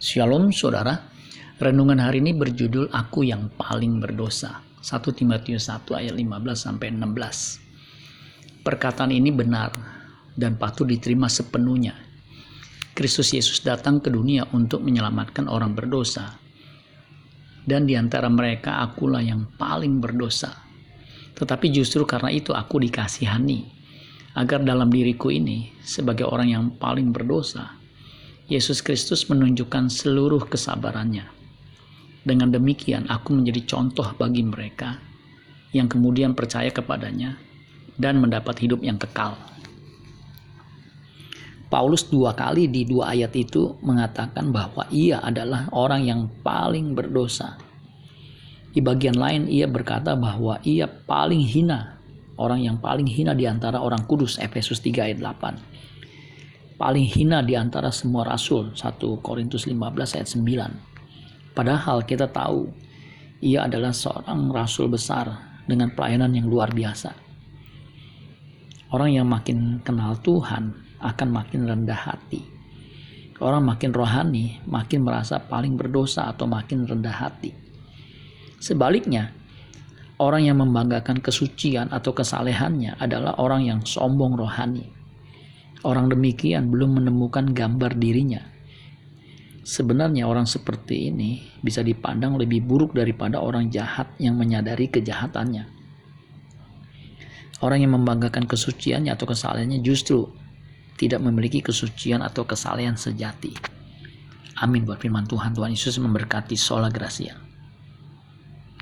Shalom saudara. Renungan hari ini berjudul Aku yang paling berdosa. 1 Timotius 1 ayat 15 sampai 16. Perkataan ini benar dan patut diterima sepenuhnya. Kristus Yesus datang ke dunia untuk menyelamatkan orang berdosa. Dan di antara mereka akulah yang paling berdosa. Tetapi justru karena itu aku dikasihani agar dalam diriku ini sebagai orang yang paling berdosa Yesus Kristus menunjukkan seluruh kesabarannya. Dengan demikian, aku menjadi contoh bagi mereka yang kemudian percaya kepadanya dan mendapat hidup yang kekal. Paulus dua kali di dua ayat itu mengatakan bahwa ia adalah orang yang paling berdosa. Di bagian lain ia berkata bahwa ia paling hina, orang yang paling hina di antara orang kudus, Efesus 3 ayat 8 paling hina di antara semua rasul 1 Korintus 15 ayat 9 padahal kita tahu ia adalah seorang rasul besar dengan pelayanan yang luar biasa. Orang yang makin kenal Tuhan akan makin rendah hati. Orang makin rohani makin merasa paling berdosa atau makin rendah hati. Sebaliknya orang yang membanggakan kesucian atau kesalehannya adalah orang yang sombong rohani Orang demikian belum menemukan gambar dirinya. Sebenarnya orang seperti ini bisa dipandang lebih buruk daripada orang jahat yang menyadari kejahatannya. Orang yang membanggakan kesuciannya atau kesalahannya justru tidak memiliki kesucian atau kesalahan sejati. Amin buat firman Tuhan. Tuhan Yesus memberkati sola gracia.